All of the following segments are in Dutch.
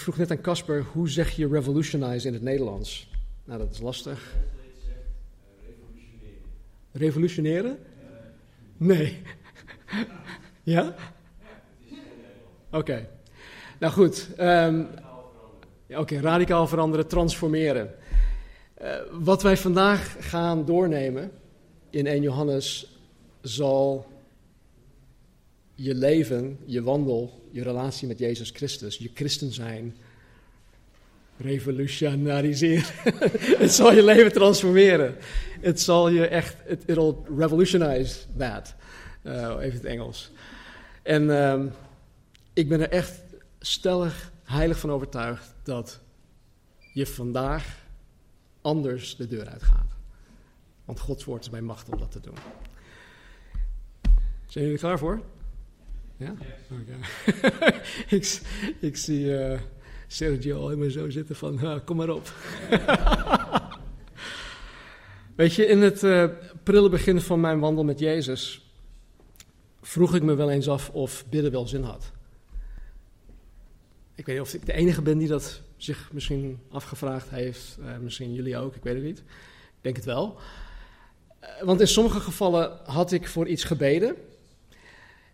ik vroeg net aan Casper, hoe zeg je revolutionize in het Nederlands? Nou, dat is lastig. Revolutioneren? Nee. ja? Oké. Nou goed. Um, Oké, radicaal veranderen, transformeren. Uh, wat wij vandaag gaan doornemen in 1 Johannes zal je leven, je wandel, je relatie met Jezus Christus, je christen zijn, revolutionariseren. het zal je leven transformeren. Het zal je echt, it, it'll revolutionize that. Uh, even het Engels. En uh, ik ben er echt stellig, heilig van overtuigd dat je vandaag anders de deur uitgaat. Want Gods woord is bij macht om dat te doen. Zijn jullie klaar voor? Ja? Ik, ik, zie uh, Sergio al helemaal zo zitten van, kom maar op. Weet je, in het uh, prille begin van mijn wandel met Jezus vroeg ik me wel eens af of bidden wel zin had. Ik weet niet of ik de enige ben die dat zich misschien afgevraagd heeft. Uh, misschien jullie ook, ik weet het niet. Ik denk het wel. Want in sommige gevallen had ik voor iets gebeden.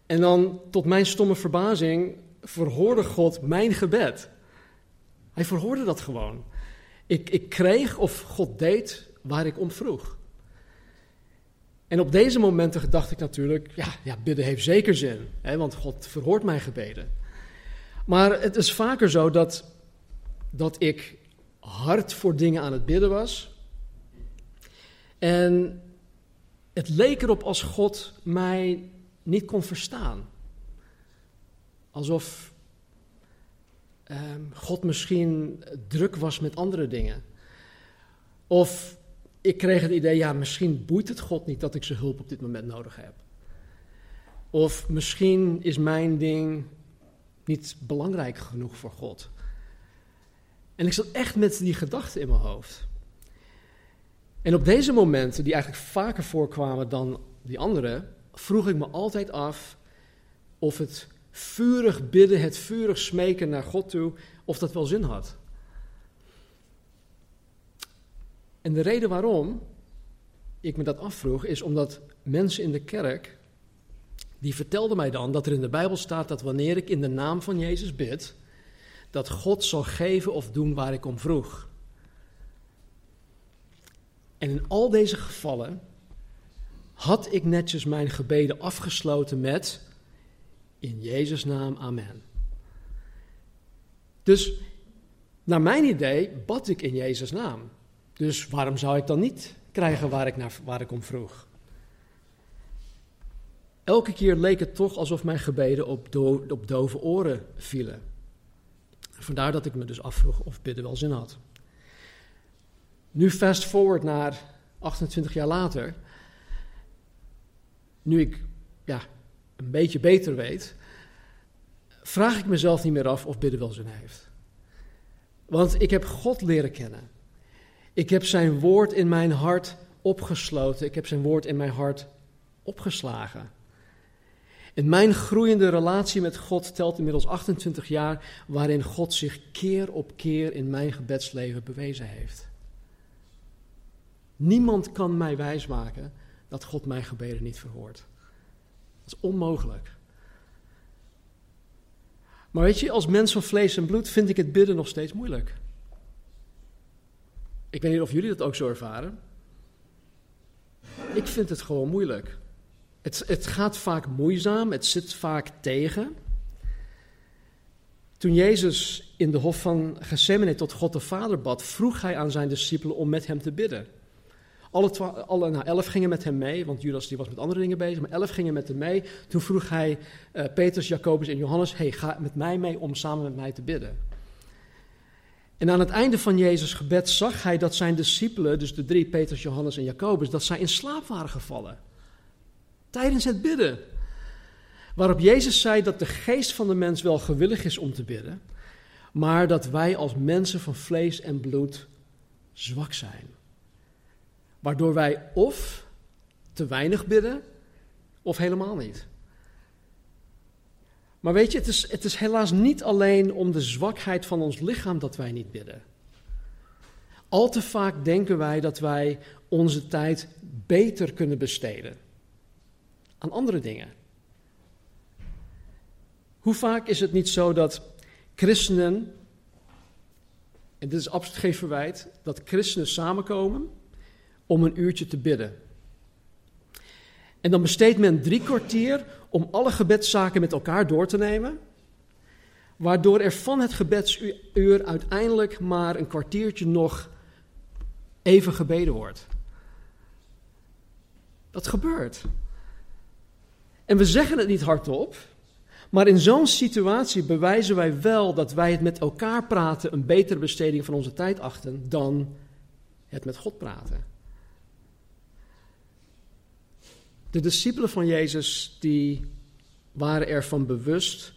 En dan, tot mijn stomme verbazing, verhoorde God mijn gebed. Hij verhoorde dat gewoon. Ik, ik kreeg of God deed waar ik om vroeg. En op deze momenten dacht ik natuurlijk, ja, ja bidden heeft zeker zin, hè, want God verhoort mijn gebeden. Maar het is vaker zo dat, dat ik hard voor dingen aan het bidden was. En het leek erop als God mij niet kon verstaan. Alsof um, God misschien druk was met andere dingen. Of ik kreeg het idee, ja, misschien boeit het God niet dat ik zijn hulp op dit moment nodig heb. Of misschien is mijn ding niet belangrijk genoeg voor God. En ik zat echt met die gedachten in mijn hoofd. En op deze momenten, die eigenlijk vaker voorkwamen dan die andere, vroeg ik me altijd af of het vurig bidden, het vurig smeken naar God toe, of dat wel zin had. En de reden waarom ik me dat afvroeg, is omdat mensen in de kerk, die vertelden mij dan dat er in de Bijbel staat dat wanneer ik in de naam van Jezus bid, dat God zal geven of doen waar ik om vroeg. En in al deze gevallen had ik netjes mijn gebeden afgesloten met in Jezus' naam, amen. Dus naar mijn idee bad ik in Jezus' naam. Dus waarom zou ik dan niet krijgen waar ik, naar, waar ik om vroeg? Elke keer leek het toch alsof mijn gebeden op, op dove oren vielen. Vandaar dat ik me dus afvroeg of bidden wel zin had. Nu fast forward naar 28 jaar later. Nu ik ja, een beetje beter weet, vraag ik mezelf niet meer af of bidden wel zin heeft. Want ik heb God leren kennen. Ik heb zijn woord in mijn hart opgesloten. Ik heb zijn woord in mijn hart opgeslagen. En mijn groeiende relatie met God telt inmiddels 28 jaar, waarin God zich keer op keer in mijn gebedsleven bewezen heeft. Niemand kan mij wijsmaken dat God mijn gebeden niet verhoort. Dat is onmogelijk. Maar weet je, als mens van vlees en bloed vind ik het bidden nog steeds moeilijk. Ik weet niet of jullie dat ook zo ervaren. Ik vind het gewoon moeilijk. Het, het gaat vaak moeizaam, het zit vaak tegen. Toen Jezus in de hof van Gethsemane tot God de Vader bad, vroeg hij aan zijn discipelen om met hem te bidden. Alle, alle nou, elf gingen met hem mee, want Judas die was met andere dingen bezig, maar elf gingen met hem mee. Toen vroeg hij uh, Petrus, Jacobus en Johannes, hey, ga met mij mee om samen met mij te bidden. En aan het einde van Jezus' gebed zag hij dat zijn discipelen, dus de drie, Petrus, Johannes en Jacobus, dat zij in slaap waren gevallen. Tijdens het bidden. Waarop Jezus zei dat de geest van de mens wel gewillig is om te bidden, maar dat wij als mensen van vlees en bloed zwak zijn. Waardoor wij of te weinig bidden, of helemaal niet. Maar weet je, het is, het is helaas niet alleen om de zwakheid van ons lichaam dat wij niet bidden. Al te vaak denken wij dat wij onze tijd beter kunnen besteden aan andere dingen. Hoe vaak is het niet zo dat christenen, en dit is absoluut geen verwijt, dat christenen samenkomen om een uurtje te bidden. En dan besteedt men drie kwartier om alle gebedszaken met elkaar door te nemen, waardoor er van het gebedsuur uiteindelijk maar een kwartiertje nog even gebeden wordt. Dat gebeurt. En we zeggen het niet hardop, maar in zo'n situatie bewijzen wij wel dat wij het met elkaar praten een betere besteding van onze tijd achten dan het met God praten. De discipelen van Jezus die waren ervan bewust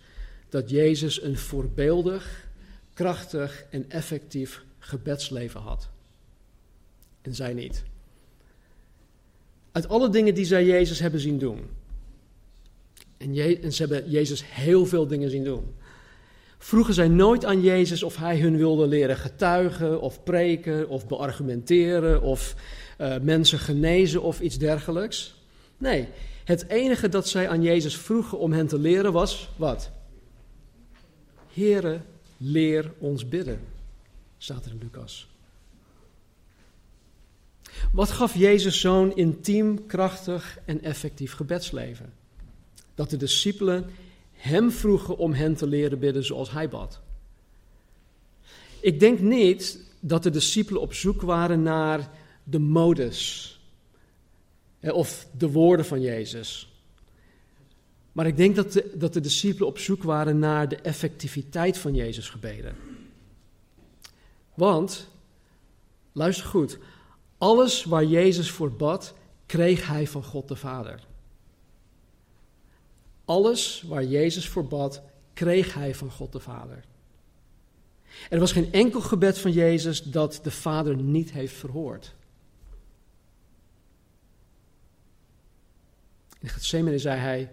dat Jezus een voorbeeldig, krachtig en effectief gebedsleven had. En zij niet. Uit alle dingen die zij Jezus hebben zien doen. En, en ze hebben Jezus heel veel dingen zien doen. Vroegen zij nooit aan Jezus of hij hun wilde leren getuigen of preken of beargumenteren of uh, mensen genezen of iets dergelijks. Nee, het enige dat zij aan Jezus vroegen om hen te leren was wat? Here, leer ons bidden, staat er in Lucas. Wat gaf Jezus zo'n intiem, krachtig en effectief gebedsleven? Dat de discipelen hem vroegen om hen te leren bidden zoals hij bad. Ik denk niet dat de discipelen op zoek waren naar de modus of de woorden van Jezus. Maar ik denk dat de, dat de discipelen op zoek waren naar de effectiviteit van Jezus gebeden. Want, luister goed, alles waar Jezus voor bad, kreeg hij van God de Vader. Alles waar Jezus voor bad, kreeg hij van God de Vader. Er was geen enkel gebed van Jezus dat de Vader niet heeft verhoord. In Gethsemane zei hij,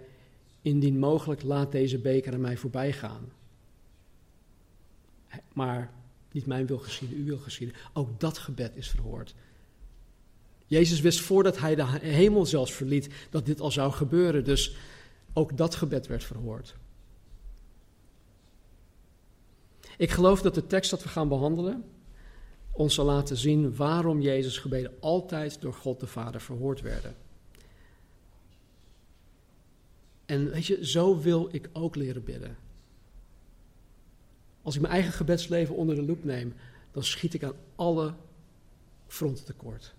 indien mogelijk laat deze beker aan mij voorbij gaan. Maar niet mijn wil geschieden, uw wil geschieden. Ook dat gebed is verhoord. Jezus wist voordat hij de hemel zelfs verliet dat dit al zou gebeuren. Dus ook dat gebed werd verhoord. Ik geloof dat de tekst dat we gaan behandelen ons zal laten zien waarom Jezus gebeden altijd door God de Vader verhoord werden. En weet je, zo wil ik ook leren bidden. Als ik mijn eigen gebedsleven onder de loep neem, dan schiet ik aan alle fronten tekort.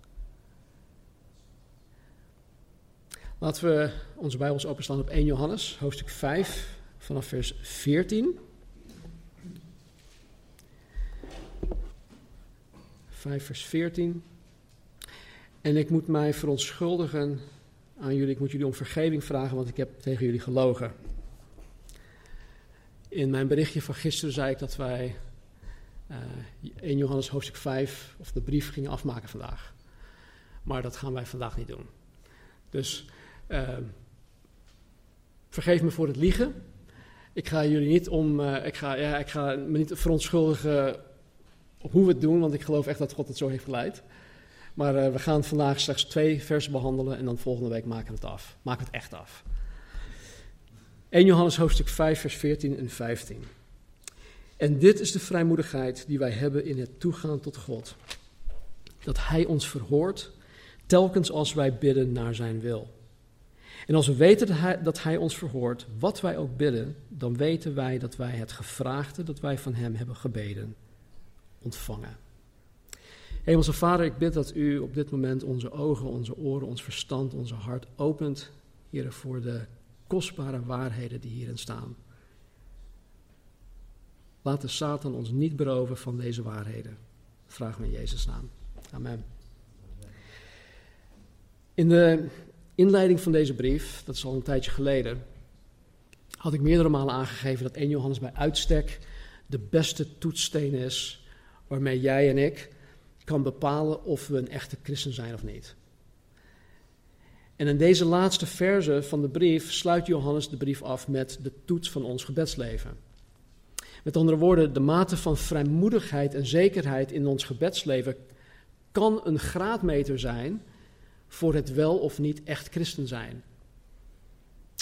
Laten we onze Bijbels openslaan op 1 Johannes, hoofdstuk 5, vanaf vers 14. 5 vers 14. En ik moet mij verontschuldigen aan jullie. Ik moet jullie om vergeving vragen, want ik heb tegen jullie gelogen. In mijn berichtje van gisteren zei ik dat wij uh, eh, 1 Johannes hoofdstuk 5, of de brief, gingen afmaken vandaag. Maar dat gaan wij vandaag niet doen. Dus uh, vergeef me voor het liegen. Ik ga jullie niet om, uh, ik, ga, ja, ik ga me niet verontschuldigen hoe we het doen, want ik geloof echt dat God het zo heeft geleid. Maar uh, we gaan vandaag slechts twee versen behandelen en dan volgende week maken we het af. Maken we het echt af. 1 Johannes hoofdstuk 5, vers 14 en 15. En dit is de vrijmoedigheid die wij hebben in het toegaan tot God. Dat Hij ons verhoort, telkens als wij bidden naar Zijn wil. En als we weten dat hij, dat hij, ons verhoort, wat wij ook bidden, dan weten wij dat wij het gevraagde dat wij van Hem hebben gebeden, ontvangen. Hemelse Vader, ik bid dat u op dit moment onze ogen, onze oren, ons verstand, onze hart opent, Heer, voor de kostbare waarheden die hierin staan. Laat de Satan ons niet beroven van deze waarheden. Vraag me in Jezus' naam. Amen. In de inleiding van deze brief, dat is al een tijdje geleden, had ik meerdere malen aangegeven dat 1 Johannes bij uitstek de beste toetssteen is waarmee jij en ik kan bepalen of we een echte christen zijn of niet. En in deze laatste verse van de brief sluit Johannes de brief af met de toets van ons gebedsleven. Met andere woorden, de mate van vrijmoedigheid en zekerheid in ons gebedsleven kan een graadmeter zijn voor het wel of niet echt christen zijn.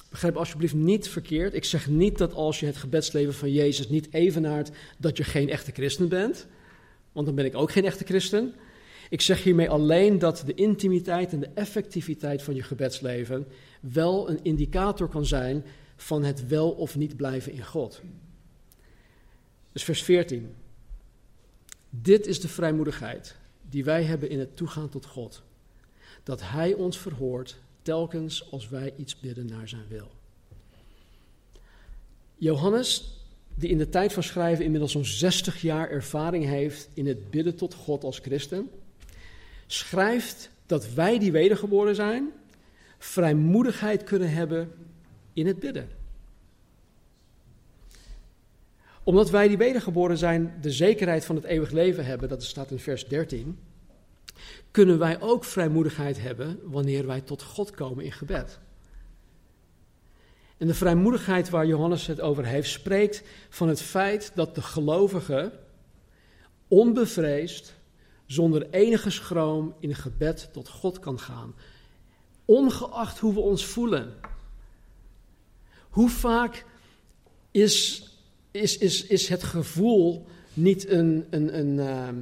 Begrijp alsjeblieft niet verkeerd. Ik zeg niet dat als je het gebedsleven van Jezus niet evenaart, dat je geen echte christen bent. Want dan ben ik ook geen echte christen. Ik zeg hiermee alleen dat de intimiteit en de effectiviteit van je gebedsleven wel een indicator kan zijn van het wel of niet blijven in God. Dus vers 14. Dit is de vrijmoedigheid die wij hebben in het toegaan tot God. Dat Hij ons verhoort telkens als wij iets bidden naar Zijn wil. Johannes, die in de tijd van schrijven inmiddels zo'n 60 jaar ervaring heeft in het bidden tot God als christen, schrijft dat wij die wedergeboren zijn, vrijmoedigheid kunnen hebben in het bidden. Omdat wij die wedergeboren zijn, de zekerheid van het eeuwig leven hebben, dat staat in vers 13, kunnen wij ook vrijmoedigheid hebben wanneer wij tot God komen in gebed. En de vrijmoedigheid waar Johannes het over heeft, spreekt van het feit dat de gelovige onbevreesd, zonder enige schroom in gebed tot God kan gaan. Ongeacht hoe we ons voelen. Hoe vaak is, is, is, is het gevoel niet een, een, een, ehm,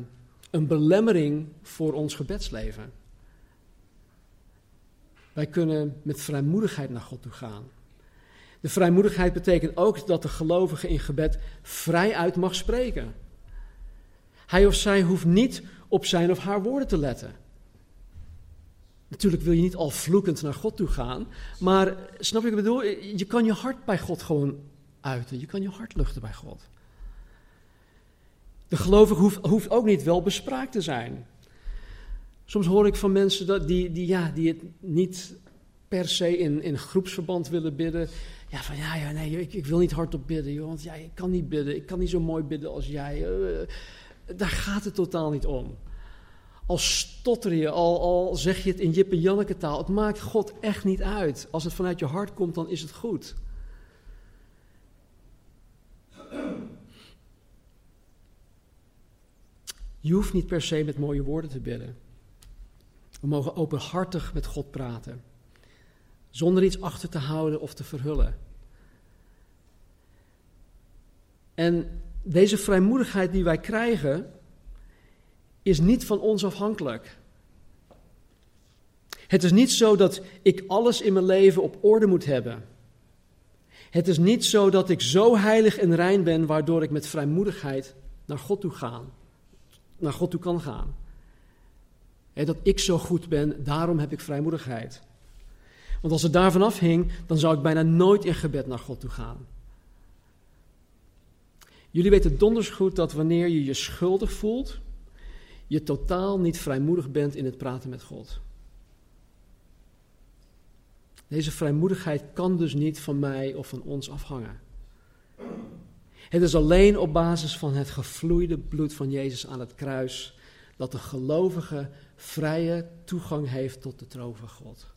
een belemmering voor ons gebedsleven? Wij kunnen met vrijmoedigheid naar God toe gaan. De vrijmoedigheid betekent ook dat de gelovige in gebed vrij uit mag spreken. Hij of zij hoeft niet op zijn of haar woorden te letten. Natuurlijk wil je niet al vloekend naar God toe gaan, maar snap je wat ik bedoel? Je kan je hart bij God gewoon uiten. Je kan je hart luchten bij God. De gelovige hoeft, hoeft ook niet wel bespraakt te zijn. Soms hoor ik van mensen dat die, die, ja, die het niet per se in, in groepsverband willen bidden. Ja, van ja, ja nee, ik, ik wil niet hardop bidden, joh, want ja, ik kan niet bidden. Ik kan niet zo mooi bidden als jij. Uh, daar gaat het totaal niet om. Al stotter je, al, al zeg je het in Jip en Janneke taal, het maakt God echt niet uit. Als het vanuit je hart komt, dan is het goed. Je hoeft niet per se met mooie woorden te bidden. We mogen openhartig met God praten, zonder iets achter te houden of te verhullen. En deze vrijmoedigheid die wij krijgen, is niet van ons afhankelijk. Het is niet zo dat ik alles in mijn leven op orde moet hebben. Het is niet zo dat ik zo heilig en rein ben, waardoor ik met vrijmoedigheid naar God toe ga, naar God toe kan gaan. dat ik zo goed ben, daarom heb ik vrijmoedigheid. Want als het daarvan afhing, dan zou ik bijna nooit in gebed naar God toe gaan. Jullie weten donders goed dat wanneer je je schuldig voelt, je totaal niet vrijmoedig bent in het praten met God. Deze vrijmoedigheid kan dus niet van mij of van ons afhangen. Het is alleen op basis van het gevloeide bloed van Jezus aan het kruis dat de gelovige vrije toegang heeft tot de troon van God.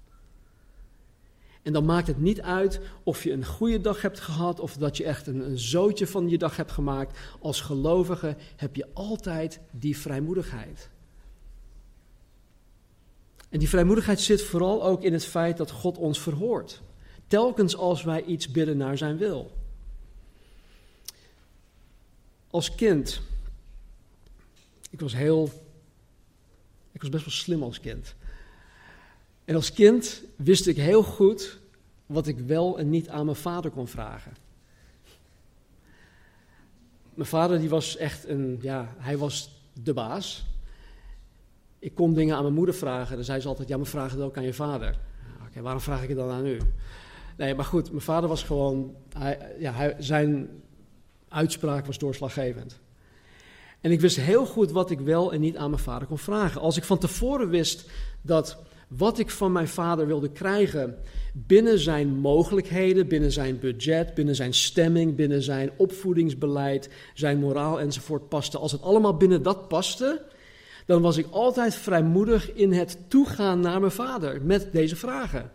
En dan maakt het niet uit of je een goede dag hebt gehad of dat je echt een, een zootje van je dag hebt gemaakt. Als gelovige heb je altijd die vrijmoedigheid. En die vrijmoedigheid zit vooral ook in het feit dat God ons verhoort. Telkens als wij iets bidden naar zijn wil. Als kind, ik was heel, ik was best wel slim als kind. En als kind wist ik heel goed wat ik wel en niet aan mijn vader kon vragen. Mijn vader die was echt een, ja, hij was de baas. Ik kon dingen aan mijn moeder vragen. Dan zei ze altijd, ja, maar vraag het ook aan je vader. Oké, waarom vraag ik het dan aan u? Nee, maar goed, mijn vader was gewoon, hij, ja, hij, zijn uitspraak was doorslaggevend. En ik wist heel goed wat ik wel en niet aan mijn vader kon vragen. Als ik van tevoren wist dat wat ik van mijn vader wilde krijgen binnen zijn mogelijkheden, binnen zijn budget, binnen zijn stemming, binnen zijn opvoedingsbeleid, zijn moraal enzovoort paste. Als het allemaal binnen dat paste, dan was ik altijd vrijmoedig in het toegaan naar mijn vader met deze vragen.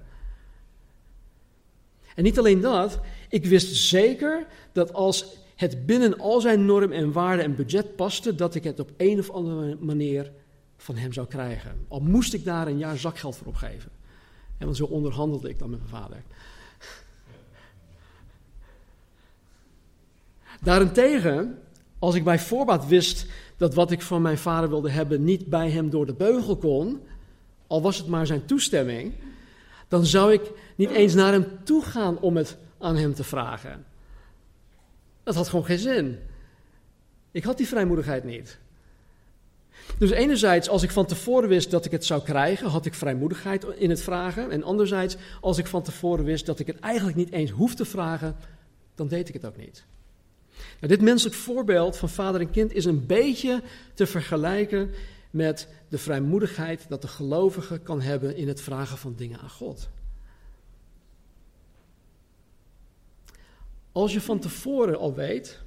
En niet alleen dat, ik wist zeker dat als het binnen al zijn norm en waarde en budget paste, dat ik het op een of andere manier van hem zou krijgen. Al moest ik daar een jaar zakgeld voor opgeven. En want zo onderhandelde ik dan met mijn vader. Daarentegen, als ik bij voorbaat wist dat wat ik van mijn vader wilde hebben niet bij hem door de beugel kon, al was het maar zijn toestemming, dan zou ik niet eens naar hem toe gaan om het aan hem te vragen. Dat had gewoon geen zin. Ik had die vrijmoedigheid niet. Dus enerzijds, als ik van tevoren wist dat ik het zou krijgen, had ik vrijmoedigheid in het vragen. En anderzijds, als ik van tevoren wist dat ik het eigenlijk niet eens hoef te vragen, dan deed ik het ook niet. Nou, dit menselijk voorbeeld van vader en kind is een beetje te vergelijken met de vrijmoedigheid dat de gelovige kan hebben in het vragen van dingen aan God. Als je van tevoren al weet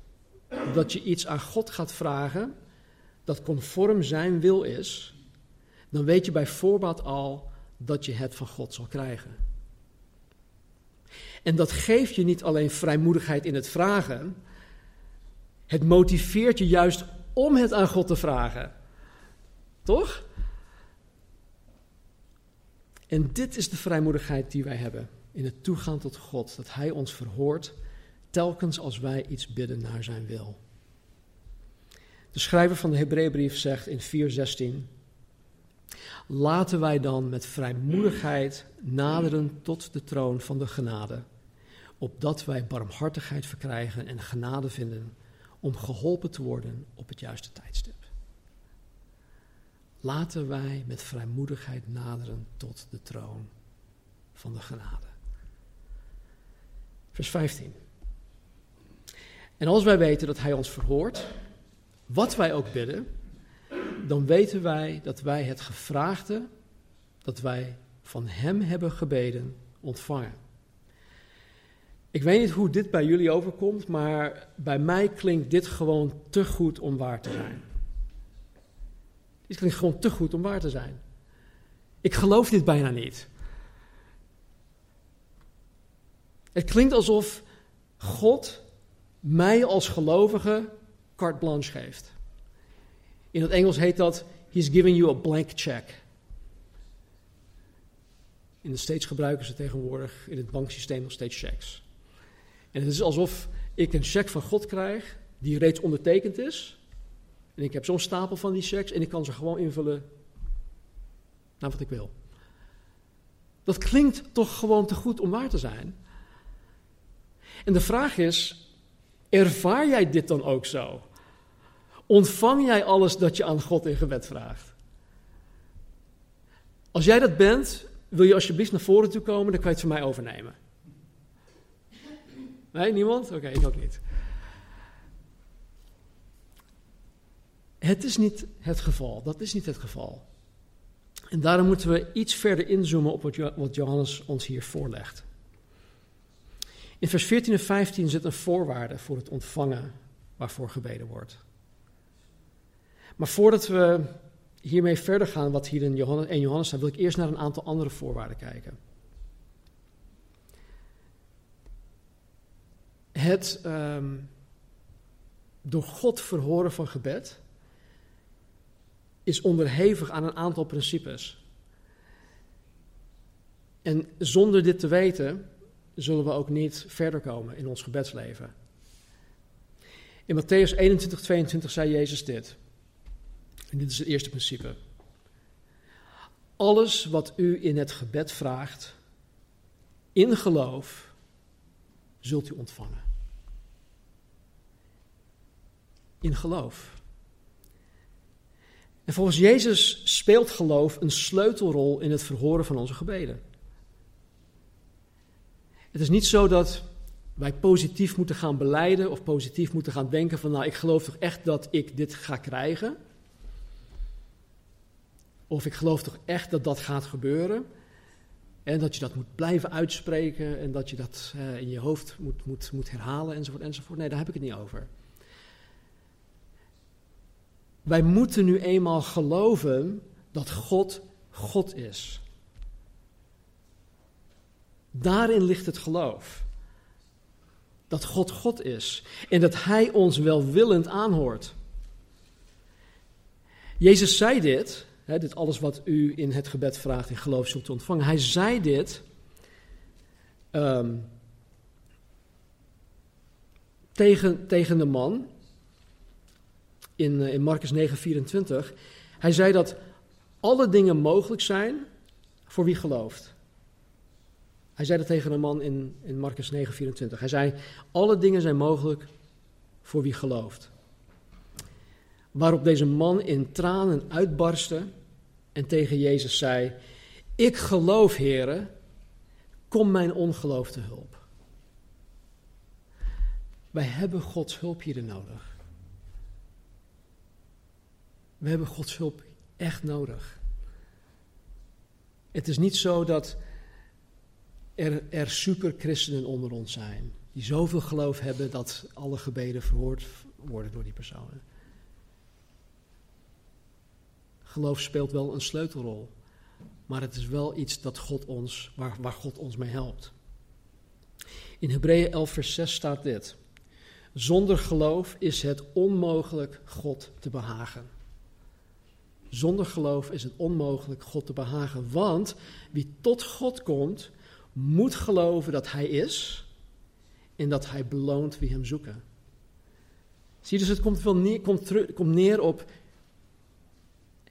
dat je iets aan God gaat vragen dat conform zijn wil is, dan weet je bij voorbaat al dat je het van God zal krijgen. En dat geeft je niet alleen vrijmoedigheid in het vragen, het motiveert je juist om het aan God te vragen. Toch? En dit is de vrijmoedigheid die wij hebben in het toegaan tot God, dat Hij ons verhoort telkens als wij iets bidden naar Zijn wil. De schrijver van de Hebreeënbrief zegt in 4:16: Laten wij dan met vrijmoedigheid naderen tot de troon van de genade, opdat wij barmhartigheid verkrijgen en genade vinden om geholpen te worden op het juiste tijdstip. Laten wij met vrijmoedigheid naderen tot de troon van de genade. Vers 15. En als wij weten dat Hij ons verhoort, wat wij ook bidden, dan weten wij dat wij het gevraagde dat wij van Hem hebben gebeden ontvangen. Ik weet niet hoe dit bij jullie overkomt, maar bij mij klinkt dit gewoon te goed om waar te zijn. Dit klinkt gewoon te goed om waar te zijn. Ik geloof dit bijna niet. Het klinkt alsof God mij als gelovige carte blanche geeft. In het Engels heet dat, he's giving you a blank check. In de States gebruiken ze tegenwoordig in het banksysteem nog steeds checks. En het is alsof ik een cheque van God krijg, die reeds ondertekend is. En ik heb zo'n stapel van die checks en ik kan ze gewoon invullen naar wat ik wil. Dat klinkt toch gewoon te goed om waar te zijn. En de vraag is, ervaar jij dit dan ook zo? Ontvang jij alles dat je aan God in gebed vraagt? Als jij dat bent, wil je alsjeblieft naar voren toe komen, dan kan je het van mij overnemen. Nee, niemand? Oké, ik ook niet. Het is niet het geval. Dat is niet het geval. En daarom moeten we iets verder inzoomen op wat Johannes ons hier voorlegt. In vers 14 en 15 zit een voorwaarde voor het ontvangen waarvoor gebeden wordt. Maar voordat we hiermee verder gaan, wat hier in Johannes, 1 Johannes staat, wil ik eerst naar een aantal andere voorwaarden kijken. Het um, door God verhoren van gebed is onderhevig aan een aantal principes. En zonder dit te weten, zullen we ook niet verder komen in ons gebedsleven. In Matthäus 21, 22 zei Jezus dit. En dit is het eerste principe. Alles wat u in het gebed vraagt, in geloof, zult u ontvangen. In geloof. En volgens Jezus speelt geloof een sleutelrol in het verhoren van onze gebeden. Het is niet zo dat wij positief moeten gaan beleiden of positief moeten gaan denken van nou ik geloof toch echt dat ik dit ga krijgen. Of ik geloof toch echt dat dat gaat gebeuren. En dat je dat moet blijven uitspreken en dat je dat uh, in je hoofd moet, moet, moet herhalen enzovoort enzovoort. Nee, daar heb ik het niet over. Wij moeten nu eenmaal geloven dat God God is. Daarin ligt het geloof. Dat God God is en dat Hij ons welwillend aanhoort. Jezus zei dit, dit alles wat u in het gebed vraagt in geloof zult ontvangen. Hij zei dit um, tegen, tegen de man in, eh, in Marcus 9, 24. Hij zei dat alle dingen mogelijk zijn voor wie gelooft. Hij zei dat tegen een man in, in Marcus 9, 24. Hij zei, alle dingen zijn mogelijk voor wie gelooft. Waarop deze man in tranen uitbarstte en tegen Jezus zei, ik geloof, heren, kom mijn ongeloof te hulp. Wij hebben Gods hulp hierin nodig. We hebben Gods hulp echt nodig. Het is niet zo dat er, er superchristenen onder ons zijn, die zoveel geloof hebben dat alle gebeden verhoord worden door die personen. Geloof speelt wel een sleutelrol, maar het is wel iets dat God ons, waar, waar God ons mee helpt. In Hebreeën 11, vers 6 staat dit. Zonder geloof is het onmogelijk God te behagen. Zonder geloof is het onmogelijk God te behagen. Want wie tot God komt, moet geloven dat Hij is en dat Hij beloont wie Hem zoeken. Zie dus, het komt, wel neer, komt, neer op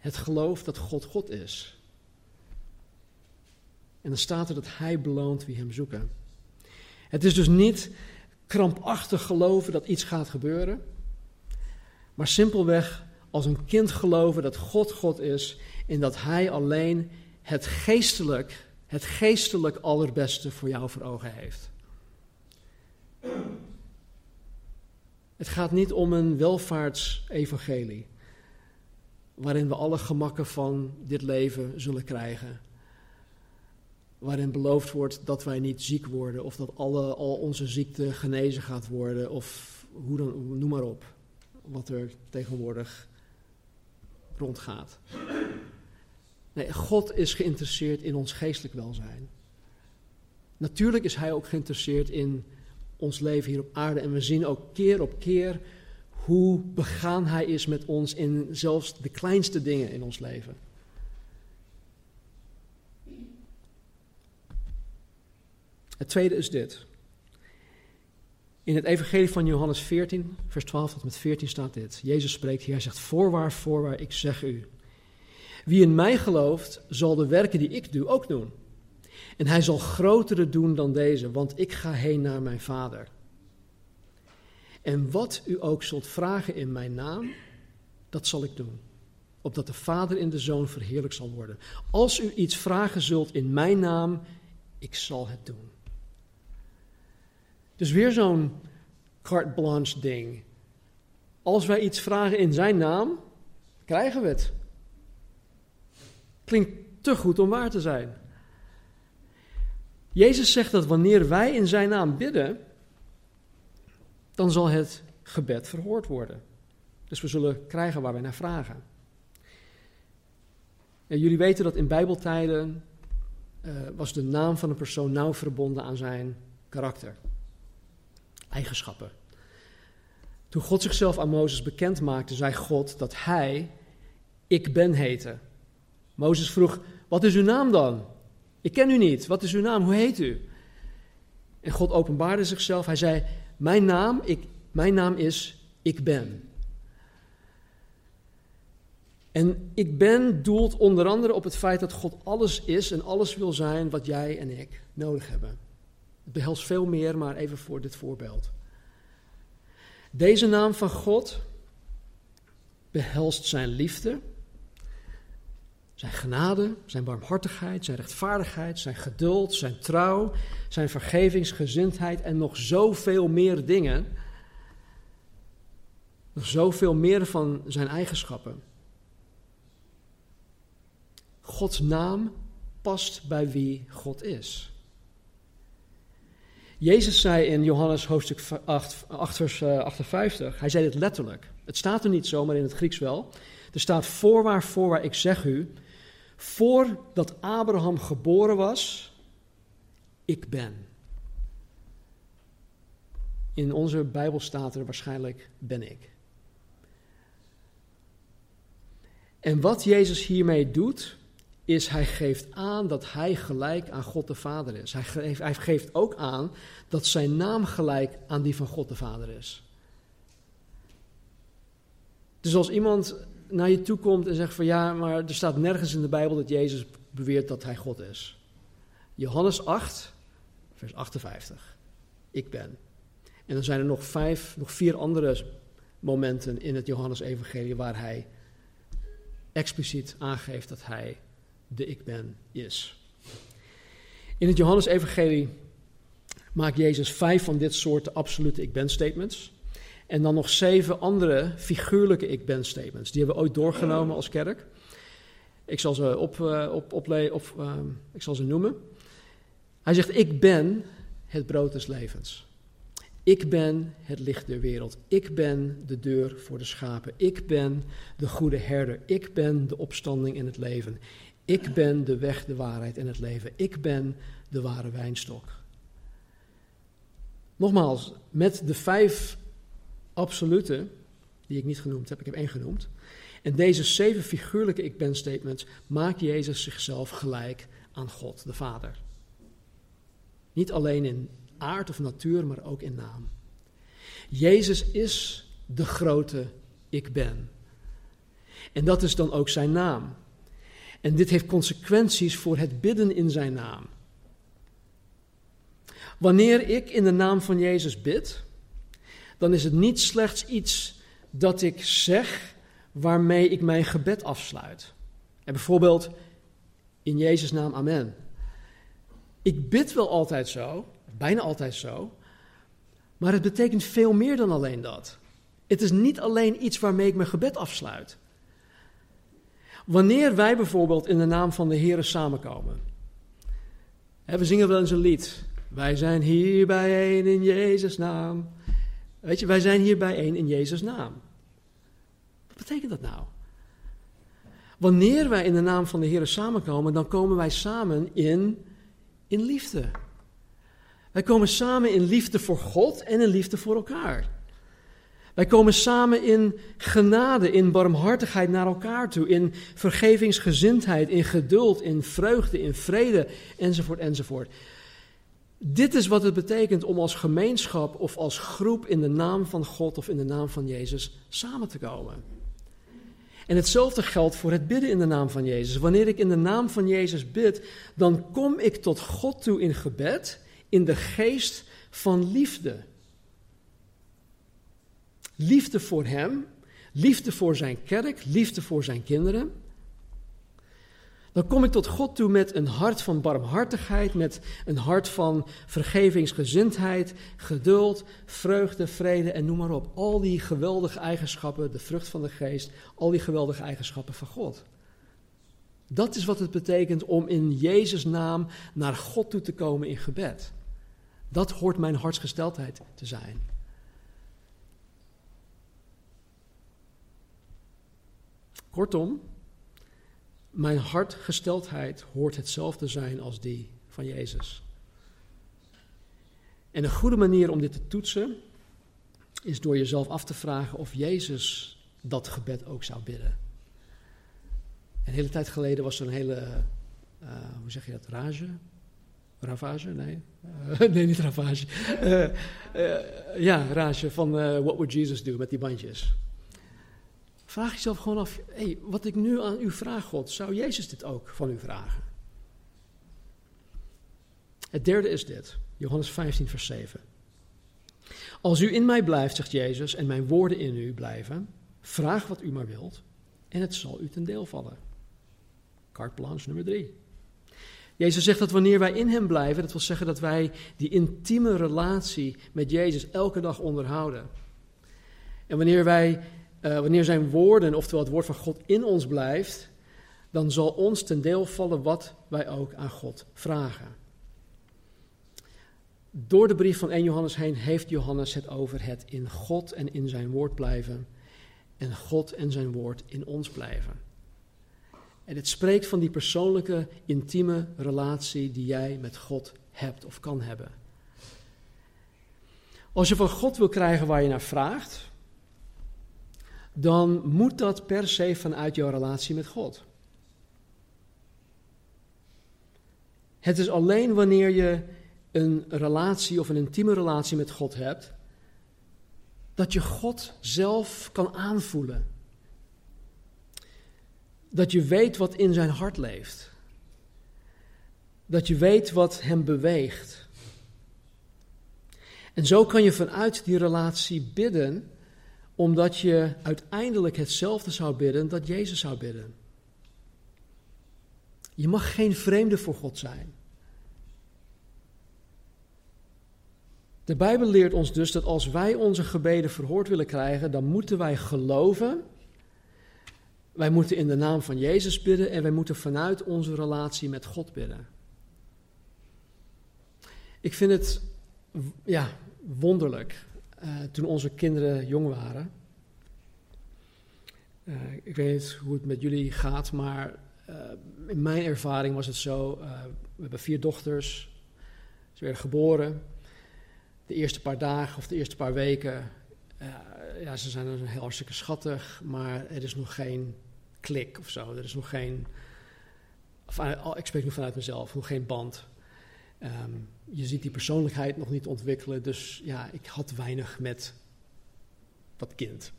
het geloof dat God God is. En dan staat er dat Hij beloont wie Hem zoeken. Het is dus niet krampachtig geloven dat iets gaat gebeuren, maar simpelweg als een kind geloven dat God God is en dat Hij alleen het geestelijk, het geestelijk allerbeste voor jou voor ogen heeft. Het gaat niet om een welvaartsevangelie, waarin we alle gemakken van dit leven zullen krijgen. Waarin beloofd wordt dat wij niet ziek worden, of dat alle, al onze ziekte genezen gaat worden, of hoe dan, noem maar op, wat er tegenwoordig rondgaat. Nee, God is geïnteresseerd in ons geestelijk welzijn. Natuurlijk is Hij ook geïnteresseerd in ons leven hier op aarde. En we zien ook keer op keer hoe begaan Hij is met ons in zelfs de kleinste dingen in ons leven. Het tweede is dit. In het evangelie van Johannes 14, vers 12 tot met 14 staat dit. Jezus spreekt hier, hij zegt, voorwaar, voorwaar, ik zeg u. Wie in mij gelooft, zal de werken die ik doe ook doen. En hij zal grotere doen dan deze, want ik ga heen naar mijn Vader. En wat u ook zult vragen in mijn naam, dat zal ik doen. Opdat de Vader in de Zoon verheerlijk zal worden. Als u iets vragen zult in mijn naam, ik zal het doen. Dus weer zo'n carte blanche ding. Als wij iets vragen in zijn naam, krijgen we het. Klinkt te goed om waar te zijn. Jezus zegt dat wanneer wij in zijn naam bidden, dan zal het gebed verhoord worden. Dus we zullen krijgen waar wij naar vragen. En jullie weten dat in Bijbeltijden uh, was de naam van een persoon nauw verbonden aan zijn karakter eigenschappen. Toen God zichzelf aan Mozes bekend maakte, zei God dat hij ik ben heette. Mozes vroeg, wat is uw naam dan? Ik ken u niet, wat is uw naam, hoe heet u? En God openbaarde zichzelf, hij zei, mijn naam, ik, mijn naam is ik ben. En ik ben doelt onder andere op het feit dat God alles is en alles wil zijn wat jij en ik nodig hebben. Het behelst veel meer, maar even voor dit voorbeeld. Deze naam van God behelst zijn liefde, zijn genade, zijn barmhartigheid, zijn rechtvaardigheid, zijn geduld, zijn trouw, zijn vergevingsgezindheid en nog zoveel meer dingen. Nog zoveel meer van zijn eigenschappen. Gods naam past bij wie God is. Jezus zei in Johannes hoofdstuk 8, 8 vers 58, hij zei dit letterlijk. Het staat er niet zo, maar in het Grieks wel. Er staat voorwaar, voorwaar, ik zeg u, voordat Abraham geboren was, ik ben. In onze Bijbel staat er waarschijnlijk ben ik. En wat Jezus hiermee doet, is hij geeft aan dat hij gelijk aan God de Vader is. Hij geeft, hij geeft ook aan dat zijn naam gelijk aan die van God de Vader is. Dus als iemand naar je toe komt en zegt van ja, maar er staat nergens in de Bijbel dat Jezus beweert dat hij God is. Johannes 8, vers 58. Ik ben. En dan zijn er nog vijf, nog vier andere momenten in het Johannes-evangelie waar hij expliciet aangeeft dat hij de ik ben is. In het Johannes-evangelie maakt Jezus vijf van dit soort absolute ik ben statements. En dan nog zeven andere figuurlijke ik ben statements. Die hebben we ooit doorgenomen als kerk. Ik zal ze, op, uh, op, op, uh, ik zal ze noemen. Hij zegt: Ik ben het brood des levens. Ik ben het licht der wereld. Ik ben de deur voor de schapen. Ik ben de goede herder. Ik ben de opstanding in het leven. Ik ben de weg, de waarheid en het leven. Ik ben de ware wijnstok. Nogmaals, met de vijf absolute, die ik niet genoemd heb, ik heb één genoemd. En deze zeven figuurlijke ik ben statements maakt Jezus zichzelf gelijk aan God, de Vader. Niet alleen in aard of natuur, maar ook in naam. Jezus is de grote ik ben. En dat is dan ook zijn naam. En dit heeft consequenties voor het bidden in zijn naam. Wanneer ik in de naam van Jezus bid, dan is het niet slechts iets dat ik zeg waarmee ik mijn gebed afsluit. En bijvoorbeeld in Jezus' naam, amen. Ik bid wel altijd zo, bijna altijd zo, maar het betekent veel meer dan alleen dat. Het is niet alleen iets waarmee ik mijn gebed afsluit. Wanneer wij bijvoorbeeld in de naam van de Heer samenkomen. we zingen wel eens een lied. Wij zijn hier bijeen in Jezus' naam. Weet je, wij zijn hier bijeen in Jezus' naam. Wat betekent dat nou? Wanneer wij in de naam van de Heer samenkomen, dan komen wij samen in, in liefde. Wij komen samen in liefde voor God en in liefde voor elkaar. Wij komen samen in genade, in barmhartigheid naar elkaar toe, in vergevingsgezindheid, in geduld, in vreugde, in vrede, enzovoort, enzovoort. Dit is wat het betekent om als gemeenschap of als groep in de naam van God of in de naam van Jezus samen te komen. En hetzelfde geldt voor het bidden in de naam van Jezus. Wanneer ik in de naam van Jezus bid, dan kom ik tot God toe in gebed, in de geest van liefde. Liefde voor Hem, liefde voor Zijn kerk, liefde voor Zijn kinderen. Dan kom ik tot God toe met een hart van barmhartigheid, met een hart van vergevingsgezindheid, geduld, vreugde, vrede en noem maar op. Al die geweldige eigenschappen, de vrucht van de geest, al die geweldige eigenschappen van God. Dat is wat het betekent om in Jezus' naam naar God toe te komen in gebed. Dat hoort mijn hartsgesteldheid te zijn. Kortom, mijn hartgesteldheid hoort hetzelfde zijn als die van Jezus. En een goede manier om dit te toetsen is door jezelf af te vragen of Jezus dat gebed ook zou bidden. Een hele tijd geleden was er een hele, uh, hoe zeg je dat, rage? Ravage? Nee, nee niet ravage. Uh, ja, rage van What Would Jesus Do met die bandjes. Vraag jezelf gewoon af, hey, wat ik nu aan u vraag, God, zou Jezus dit ook van u vragen? Het derde is dit, Johannes 15, vers 7. Als u in mij blijft, zegt Jezus, en mijn woorden in u blijven, vraag wat u maar wilt, en het zal u ten deel vallen. Carte nummer 3. Jezus zegt dat wanneer wij in Hem blijven, dat wil zeggen dat wij die intieme relatie met Jezus elke dag onderhouden. En wanneer wij uh, wanneer zijn woorden, oftewel het woord van God, in ons blijft, dan zal ons ten deel vallen wat wij ook aan God vragen. Door de brief van 1 Johannes heen heeft Johannes het over het in God en in zijn woord blijven. en God en zijn woord in ons blijven. En het spreekt van die persoonlijke, intieme relatie die jij met God hebt of kan hebben. Als je van God wil krijgen waar je naar vraagt, dan moet dat per se vanuit jouw relatie met God. Het is alleen wanneer je een relatie of een intieme relatie met God hebt, dat je God zelf kan aanvoelen. Dat je weet wat in zijn hart leeft. Dat je weet wat hem beweegt. En zo kan je vanuit die relatie bidden, omdat je uiteindelijk hetzelfde zou bidden dat Jezus zou bidden. Je mag geen vreemde voor God zijn. De Bijbel leert ons dus dat als wij onze gebeden verhoord willen krijgen, dan moeten wij geloven. Wij moeten in de naam van Jezus bidden en wij moeten vanuit onze relatie met God bidden. Ik vind het ja, wonderlijk uh, toen onze kinderen jong waren. Uh, ik weet niet hoe het met jullie gaat, maar uh, in mijn ervaring was het zo: we hebben vier dochters, ze werden geboren de eerste paar dagen of de eerste paar weken, ja, ze zijn heel hartstikke schattig, maar er is nog geen klik of zo. Er is nog geen, of, ik spreek nu vanuit mezelf, nog geen band. Um, je ziet die persoonlijkheid nog niet ontwikkelen, dus ja, ik had weinig met dat kind.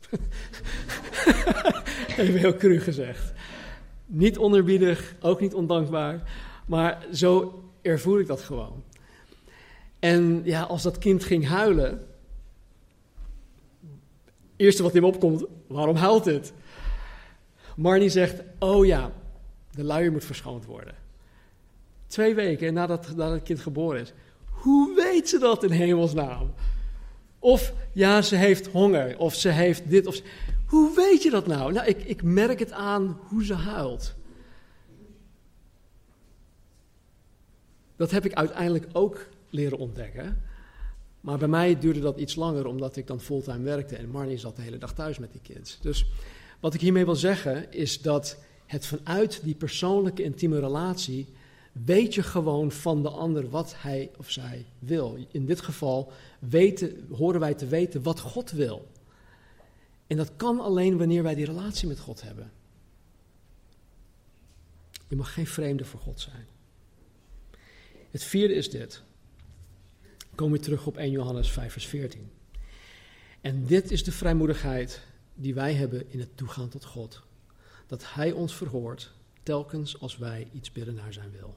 Even heel cru gezegd. Niet onerbiedig, ook niet ondankbaar, maar zo ervoer ik dat gewoon. En ja, als dat kind ging huilen, eerste wat in me opkomt, waarom huilt het? Marnie zegt, oh ja, de luier moet verschoond worden. Twee weken nadat, nadat het kind geboren is. Hoe weet ze dat in hemelsnaam? Of ja, ze heeft honger, of ze heeft dit. Of Hoe weet je dat nou? Nou, ik, ik merk het aan hoe ze huilt. Dat heb ik uiteindelijk ook leren ontdekken. Maar bij mij duurde dat iets langer, omdat ik dan fulltime werkte en Marnie zat de hele dag thuis met die kids. Dus wat ik hiermee wil zeggen is dat het vanuit die persoonlijke intieme relatie weet je gewoon van de ander wat hij of zij wil. In dit geval weten, horen wij te weten wat God wil. En dat kan alleen wanneer wij die relatie met God hebben. Je mag geen vreemde voor God zijn. Het vierde is dit kom je terug op 1 Johannes 5, vers 14. En dit is de vrijmoedigheid die wij hebben in het toegaan tot God. Dat Hij ons verhoort telkens als wij iets bidden naar zijn wil.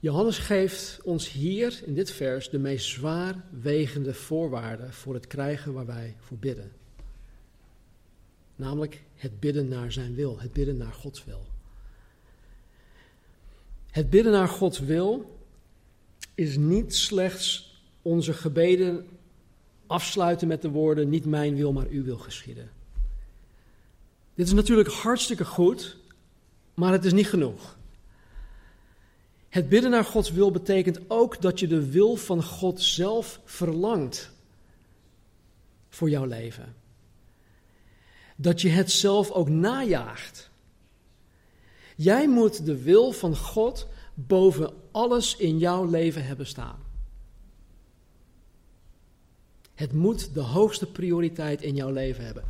Johannes geeft ons hier in dit vers de meest zwaarwegende voorwaarden voor het krijgen waar wij voor bidden. Namelijk het bidden naar zijn wil, het bidden naar Gods wil. Het bidden naar Gods wil is niet slechts onze gebeden afsluiten met de woorden: Niet mijn wil, maar uw wil geschieden. Dit is natuurlijk hartstikke goed, maar het is niet genoeg. Het bidden naar Gods wil betekent ook dat je de wil van God zelf verlangt voor jouw leven. Dat je het zelf ook najaagt. Jij moet de wil van God boven alles in jouw leven hebben staan. Het moet de hoogste prioriteit in jouw leven hebben,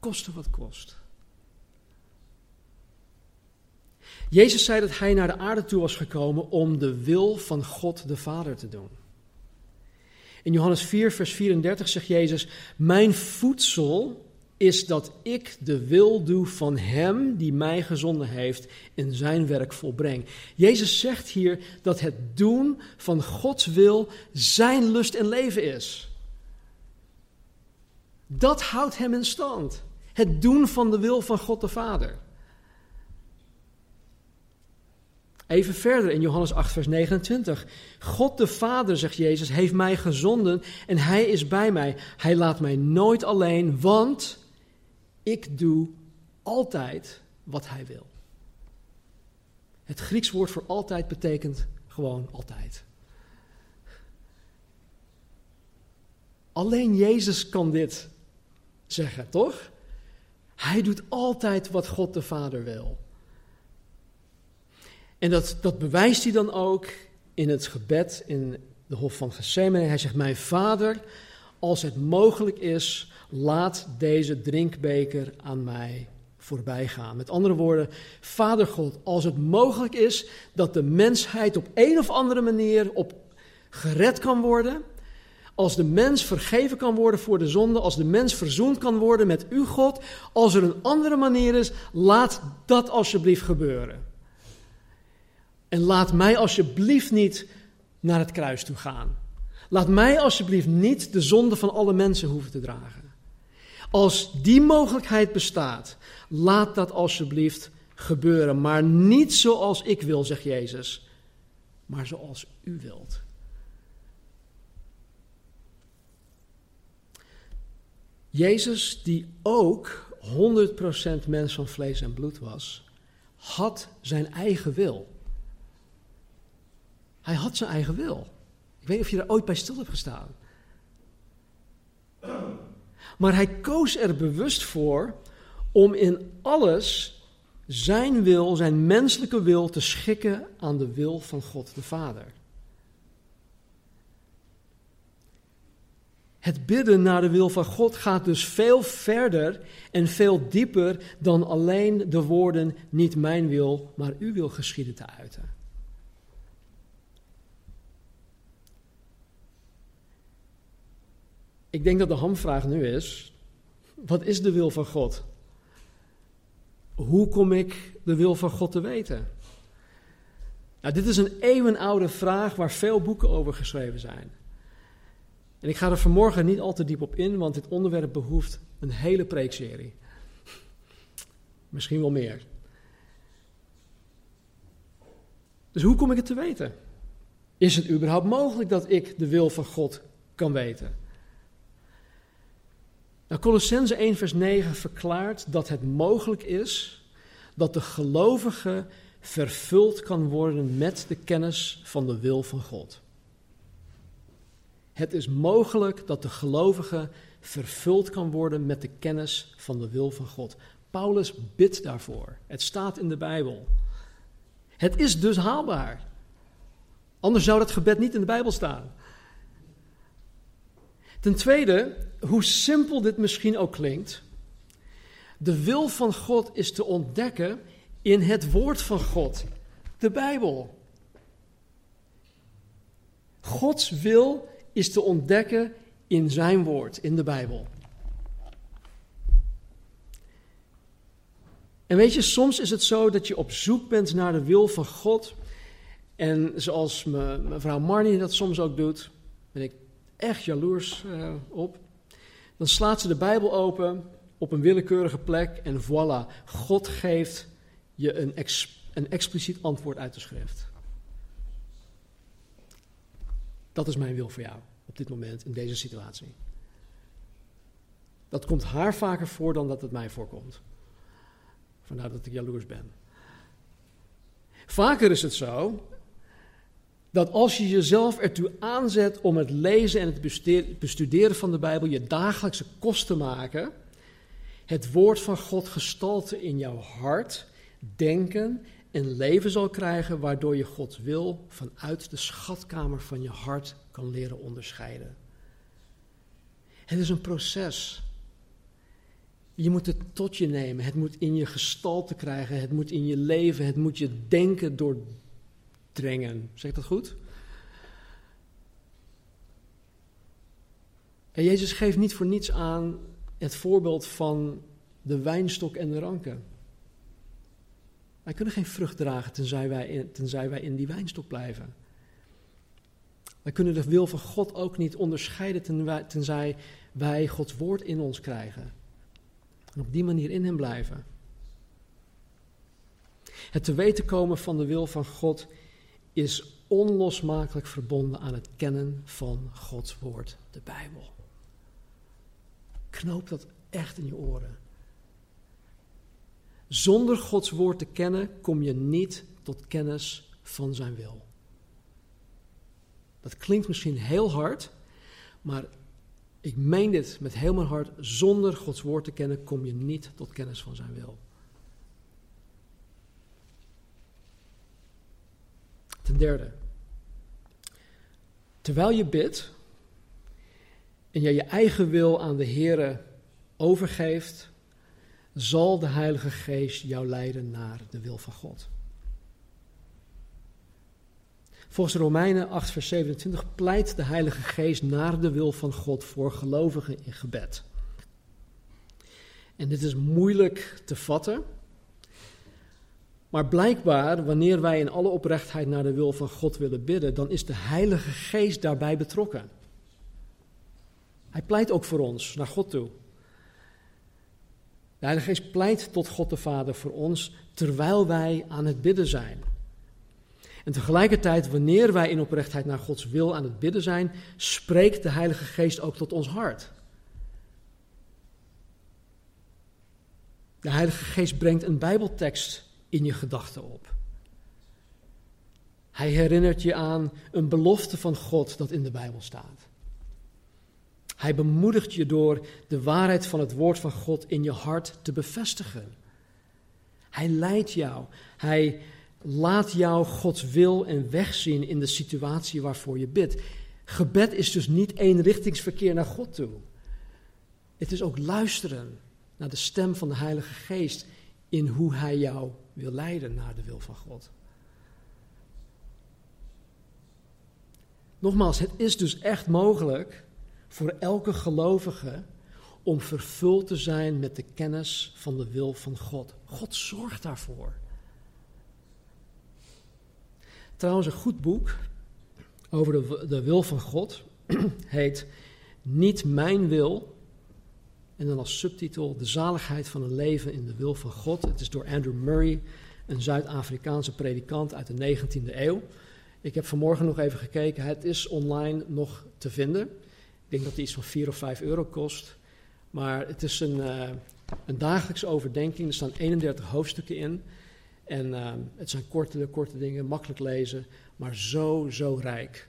koste wat kost. Jezus zei dat hij naar de aarde toe was gekomen om de wil van God de Vader te doen. In Johannes 4, vers 34 zegt Jezus: Mijn voedsel is dat ik de wil doe van Hem die mij gezonden heeft en zijn werk volbreng. Jezus zegt hier dat het doen van Gods wil zijn lust en leven is. Dat houdt Hem in stand. Het doen van de wil van God de Vader. Even verder in Johannes 8, vers 29. God de Vader, zegt Jezus, heeft mij gezonden en Hij is bij mij. Hij laat mij nooit alleen, want ik doe altijd wat hij wil. Het Grieks woord voor altijd betekent gewoon altijd. Alleen Jezus kan dit zeggen, toch? Hij doet altijd wat God de Vader wil. En dat, dat bewijst hij dan ook in het gebed in de Hof van Gethsemane. Hij zegt, mijn Vader, als het mogelijk is, laat deze drinkbeker aan mij voorbij gaan. Met andere woorden, Vader God, als het mogelijk is dat de mensheid op een of andere manier op gered kan worden, als de mens vergeven kan worden voor de zonde, als de mens verzoend kan worden met uw God, als er een andere manier is, laat dat alsjeblieft gebeuren. En laat mij alsjeblieft niet naar het kruis toe gaan. Laat mij alsjeblieft niet de zonde van alle mensen hoeven te dragen. Als die mogelijkheid bestaat, laat dat alsjeblieft gebeuren. Maar niet zoals ik wil, zegt Jezus, maar zoals u wilt. Jezus, die ook 100% mens van vlees en bloed was, had zijn eigen wil. Hij had zijn eigen wil. Ik weet niet of je daar ooit bij stil hebt gestaan. Maar hij koos er bewust voor om in alles zijn wil, zijn menselijke wil, te schikken aan de wil van God de Vader. Het bidden naar de wil van God gaat dus veel verder en veel dieper dan alleen de woorden: niet mijn wil, maar uw wil geschieden te uiten. Ik denk dat de hamvraag nu is: wat is de wil van God? Hoe kom ik de wil van God te weten? Nou, dit is een eeuwenoude vraag waar veel boeken over geschreven zijn. En ik ga er vanmorgen niet al te diep op in, want dit onderwerp behoeft een hele preekserie. Misschien wel meer. Dus hoe kom ik het te weten? Is het überhaupt mogelijk dat ik de wil van God kan weten? Nou, Colossense 1 vers 9 verklaart dat het mogelijk is dat de gelovige vervuld kan worden met de kennis van de wil van God. Het is mogelijk dat de gelovige vervuld kan worden met de kennis van de wil van God. Paulus bidt daarvoor. Het staat in de Bijbel. Het is dus haalbaar. Anders zou dat gebed niet in de Bijbel staan. Ten tweede, hoe simpel dit misschien ook klinkt, de wil van God is te ontdekken in het woord van God, de Bijbel. Gods wil is te ontdekken in zijn woord, in de Bijbel. En weet je, soms is het zo dat je op zoek bent naar de wil van God. En zoals me, mevrouw Marnie dat soms ook doet, ben ik echt jaloers uh, op. Dan slaat ze de Bijbel open op een willekeurige plek en voilà, God geeft je een, een expliciet antwoord uit de schrift. Dat is mijn wil voor jou op dit moment in deze situatie. Dat komt haar vaker voor dan dat het mij voorkomt. Vandaar dat ik jaloers ben. Vaker is het zo dat als je jezelf ertoe aanzet om het lezen en het bestuderen van de Bijbel je dagelijkse kost te maken, het woord van God gestalte in jouw hart, denken en leven zal krijgen, waardoor je Gods wil vanuit de schatkamer van je hart kan leren onderscheiden. Het is een proces. Je moet het tot je nemen, het moet in je gestalte krijgen, het moet in je leven, het moet je denken doordringen. Zeg ik dat goed? En Jezus geeft niet voor niets aan het voorbeeld van de wijnstok en de ranken. Wij kunnen geen vrucht dragen tenzij wij in, tenzij wij in die wijnstok blijven. Wij kunnen de wil van God ook niet onderscheiden tenzij wij Gods woord in ons krijgen. En op die manier in Hem blijven. Het te weten komen van de wil van God is onlosmakelijk verbonden aan het kennen van Gods woord, de Bijbel. Knoop dat echt in je oren. Zonder Gods woord te kennen kom je niet tot kennis van zijn wil. Dat klinkt misschien heel hard, maar Ik meen dit met heel mijn hart. Zonder Gods woord te kennen kom je niet tot kennis van zijn wil. Ten derde. Terwijl je bidt en je je eigen wil aan de Here overgeeft, zal de Heilige Geest jou leiden naar de wil van God. Volgens Romeinen 8, vers 27 pleit de Heilige Geest naar de wil van God voor gelovigen in gebed. En dit is moeilijk te vatten. Maar blijkbaar, wanneer wij in alle oprechtheid naar de wil van God willen bidden, dan is de Heilige Geest daarbij betrokken. Hij pleit ook voor ons naar God toe. De Heilige Geest pleit tot God de Vader voor ons terwijl wij aan het bidden zijn. En tegelijkertijd, wanneer wij in oprechtheid naar Gods wil aan het bidden zijn, spreekt de Heilige Geest ook tot ons hart. De Heilige Geest brengt een Bijbeltekst in je gedachten op. Hij herinnert je aan een belofte van God dat in de Bijbel staat. Hij bemoedigt je door de waarheid van het woord van God in je hart te bevestigen. Hij leidt jou. Hij laat jou Gods wil en weg zien in de situatie waarvoor je bidt. Gebed is dus niet eenrichtingsverkeer naar God toe. Het is ook luisteren naar de stem van de Heilige Geest in hoe Hij jou wil leiden naar de wil van God. Nogmaals, het is dus echt mogelijk voor elke gelovige om vervuld te zijn met de kennis van de wil van God. God zorgt daarvoor. Trouwens, een goed boek over de, de wil van God heet Niet mijn wil. En dan als subtitel De zaligheid van een leven in de wil van God. Het is door Andrew Murray, een Zuid-Afrikaanse predikant uit de 19e eeuw. Ik heb vanmorgen nog even gekeken. Het is online nog te vinden. Ik denk dat het iets van 4 of 5 euro kost. Maar het is een, uh, een dagelijkse overdenking. Er staan 31 hoofdstukken in. En uh, het zijn korte, korte dingen, makkelijk lezen, maar zo, zo rijk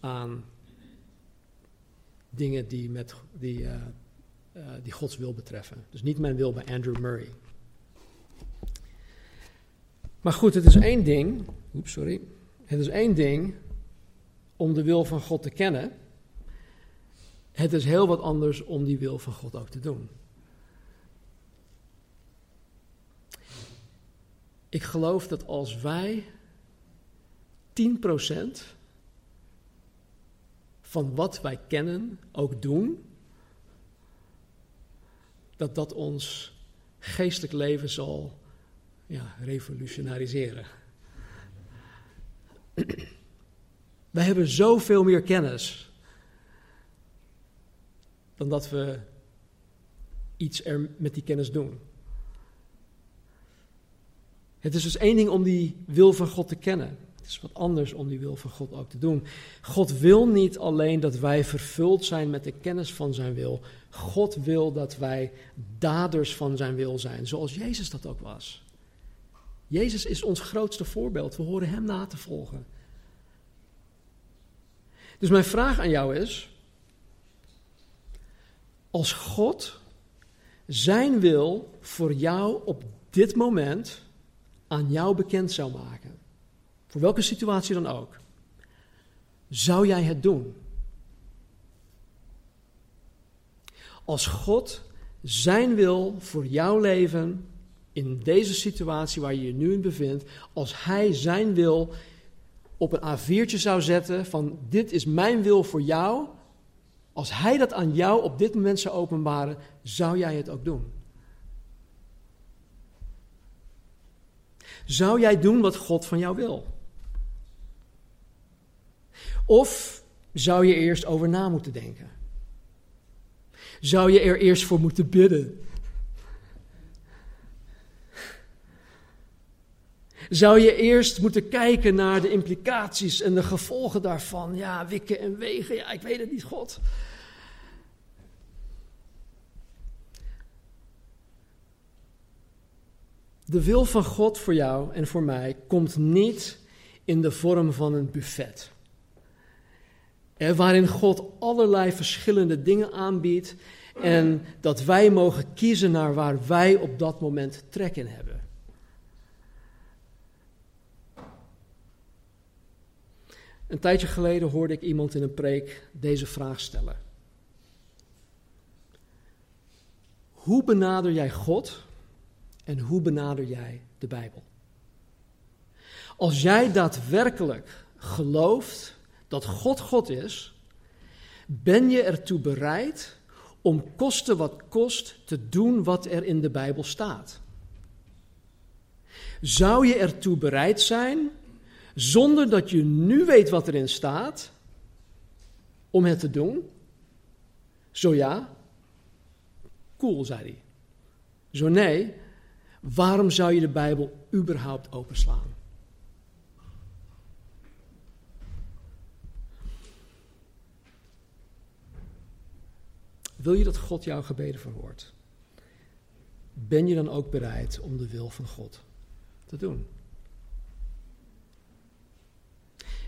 aan dingen die, met, die, uh, uh, die Gods wil betreffen. Dus niet mijn wil bij Andrew Murray. Maar goed, het is één ding. Oeps, sorry. Het is één ding om de wil van God te kennen. Het is heel wat anders om die wil van God ook te doen. Ik geloof dat als wij 10% van wat wij kennen ook doen, dat dat ons geestelijk leven zal ja, revolutionariseren. Wij hebben zoveel meer kennis dan dat we iets er met die kennis doen. Het is dus één ding om die wil van God te kennen. Het is wat anders om die wil van God ook te doen. God wil niet alleen dat wij vervuld zijn met de kennis van zijn wil. God wil dat wij daders van zijn wil zijn, zoals Jezus dat ook was. Jezus is ons grootste voorbeeld. We horen hem na te volgen. Dus mijn vraag aan jou is: als God zijn wil voor jou op dit moment aan jou bekend zou maken, voor welke situatie dan ook, zou jij het doen? Als God zijn wil voor jouw leven in deze situatie waar je je nu in bevindt, als Hij zijn wil op een A4'tje zou zetten van dit is mijn wil voor jou, als Hij dat aan jou op dit moment zou openbaren, zou jij het ook doen? Zou jij doen wat God van jou wil? Of zou je eerst over na moeten denken? Zou je er eerst voor moeten bidden? Zou je eerst moeten kijken naar de implicaties en de gevolgen daarvan? Ja, wikken en wegen, ja, ik weet het niet, God. De wil van God voor jou en voor mij komt niet in de vorm van een buffet. En waarin God allerlei verschillende dingen aanbiedt en dat wij mogen kiezen naar waar wij op dat moment trek in hebben. Een tijdje geleden hoorde ik iemand in een preek deze vraag stellen. Hoe benader jij God en hoe benader jij de Bijbel? Als jij daadwerkelijk gelooft dat God God is, ben je ertoe bereid om koste wat kost te doen wat er in de Bijbel staat? Zou je ertoe bereid zijn, zonder dat je nu weet wat erin staat, om het te doen? Zo ja, cool, zei hij. Zo nee, waarom zou je de Bijbel überhaupt openslaan? Wil je dat God jouw gebeden verhoort? Ben je dan ook bereid om de wil van God te doen?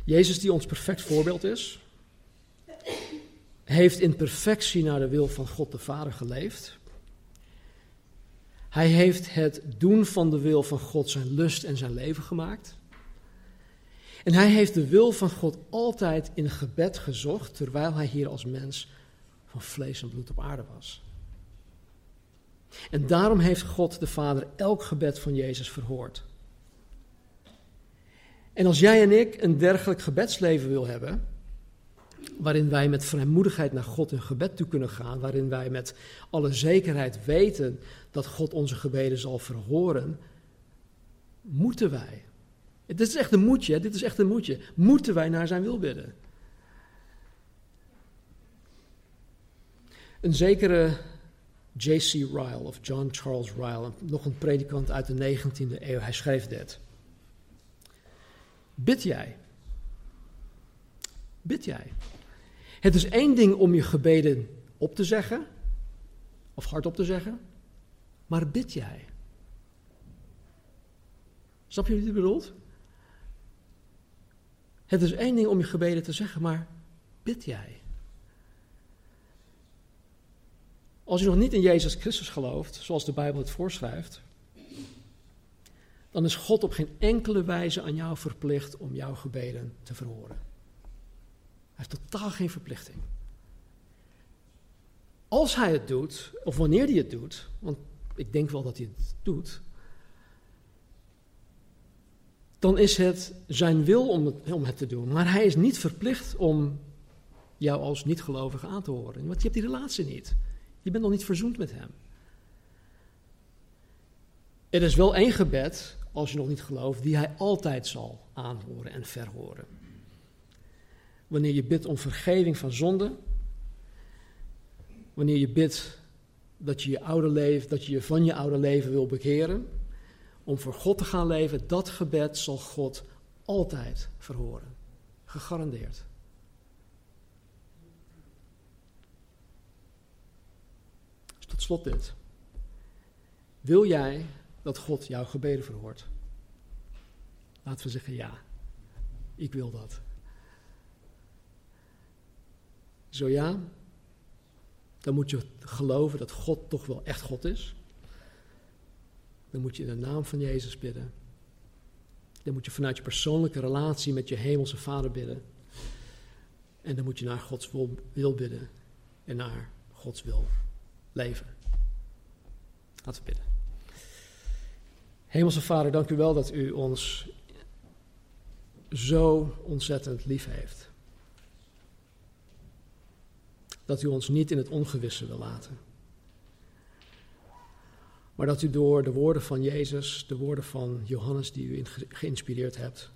Jezus, die ons perfect voorbeeld is, heeft in perfectie naar de wil van God de Vader geleefd. Hij heeft het doen van de wil van God zijn lust en zijn leven gemaakt. En hij heeft de wil van God altijd in gebed gezocht, terwijl hij hier als mens van vlees en bloed op aarde was. En daarom heeft God de Vader elk gebed van Jezus verhoord. En als jij en ik een dergelijk gebedsleven wil hebben, waarin wij met vrijmoedigheid naar God in gebed toe kunnen gaan, waarin wij met alle zekerheid weten dat God onze gebeden zal verhoren, moeten wij. Dit is echt een moedje, dit is echt een moedje. Moeten wij naar zijn wil bidden? Een zekere J.C. Ryle of John Charles Ryle, nog een predikant uit de 19e eeuw, hij schreef dit. Bid jij? Bid jij? Het is één ding om je gebeden op te zeggen, of hardop te zeggen, maar bid jij? Snap je wat ik bedoelt? Het is één ding om je gebeden te zeggen, maar bid jij? Als je nog niet in Jezus Christus gelooft, zoals de Bijbel het voorschrijft, dan is God op geen enkele wijze aan jou verplicht om jouw gebeden te verhoren. Hij heeft totaal geen verplichting. Als hij het doet, of wanneer hij het doet, want ik denk wel dat hij het doet, dan is het zijn wil om het, om het te doen. Maar hij is niet verplicht om jou als niet-gelovige aan te horen, want je hebt die relatie niet. Je bent nog niet verzoend met hem. Er is wel één gebed, als je nog niet gelooft, die hij altijd zal aanhoren en verhoren. Wanneer je bidt om vergeving van zonde, wanneer je bidt dat je je oude leven, dat je je van je oude leven wil bekeren, om voor God te gaan leven, dat gebed zal God altijd verhoren. Gegarandeerd. Tot slot dit. Wil jij dat God jouw gebeden verhoort? Laten we zeggen ja. Ik wil dat. Zo ja, dan moet je geloven dat God toch wel echt God is. Dan moet je in de naam van Jezus bidden. Dan moet je vanuit je persoonlijke relatie met je hemelse Vader bidden. En dan moet je naar Gods wil bidden en naar Gods wil leven. Laten we bidden. Hemelse Vader, dank u wel dat u ons zo ontzettend lief heeft. Dat u ons niet in het ongewisse wil laten. Maar dat u door de woorden van Jezus, de woorden van Johannes die u geïnspireerd hebt,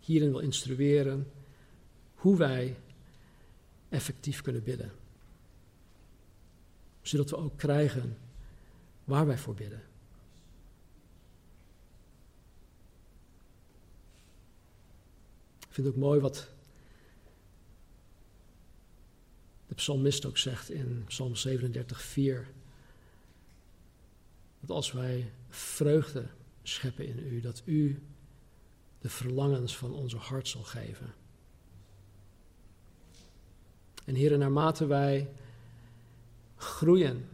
hierin wil instrueren hoe wij effectief kunnen bidden zodat we ook krijgen waar wij voor bidden. Ik vind het ook mooi wat de psalmist ook zegt in Psalm 37, 4. Dat als wij vreugde scheppen in u, dat u de verlangens van onze hart zal geven. En heren, naarmate wij groeien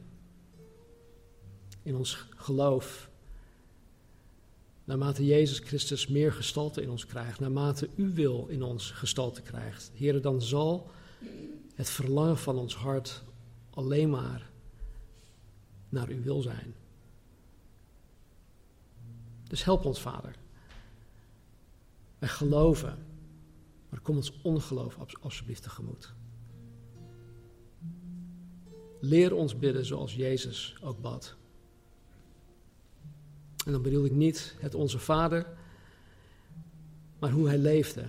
in ons geloof, naarmate Jezus Christus meer gestalte in ons krijgt, naarmate uw wil in ons gestalte krijgt, heren, dan zal het verlangen van ons hart alleen maar naar uw wil zijn. Dus help ons, Vader. Wij geloven, maar kom ons ongeloof alsjeblieft tegemoet. Leer ons bidden zoals Jezus ook bad. En dan bedoel ik niet het Onze Vader, maar hoe Hij leefde.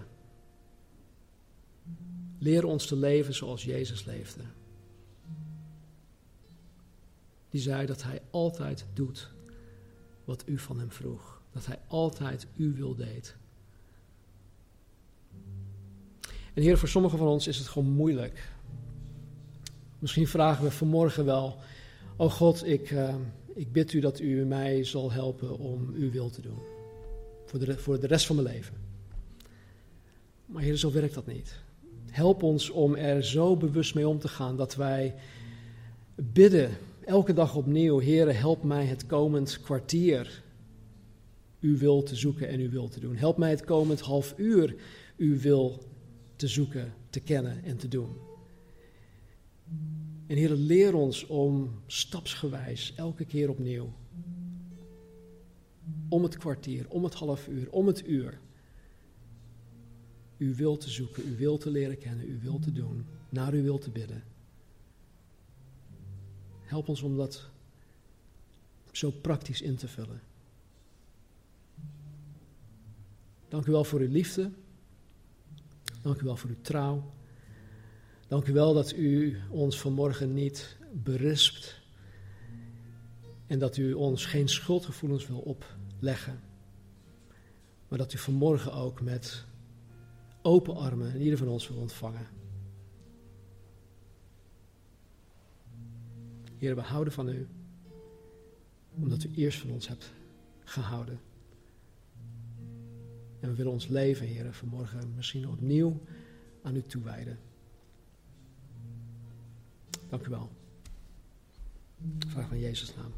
Leer ons te leven zoals Jezus leefde. Die zei dat Hij altijd doet wat u van Hem vroeg. Dat Hij altijd uw wil deed. En Heer, voor sommigen van ons is het gewoon moeilijk. Misschien vragen we vanmorgen wel: Oh God, ik, uh, ik bid u dat u mij zal helpen om uw wil te doen. Voor de, voor de rest van mijn leven. Maar Heer, zo werkt dat niet. Help ons om er zo bewust mee om te gaan dat wij bidden, elke dag opnieuw: Heer, help mij het komend kwartier uw wil te zoeken en uw wil te doen. Help mij het komend half uur uw wil te zoeken, te kennen en te doen. En Heer, leer ons om stapsgewijs, elke keer opnieuw, om het kwartier, om het half uur, om het uur, uw wil te zoeken, uw wil te leren kennen, uw wil te doen, naar uw wil te bidden. Help ons om dat zo praktisch in te vullen. Dank u wel voor uw liefde. Dank u wel voor uw trouw. Dank u wel dat u ons vanmorgen niet berispt en dat u ons geen schuldgevoelens wil opleggen. Maar dat u vanmorgen ook met open armen ieder van ons wil ontvangen. Heer, we houden van u, omdat u eerst van ons hebt gehouden. En we willen ons leven, Heer, vanmorgen misschien opnieuw aan u toewijden. Dank u wel. Vraag van Jezus naam.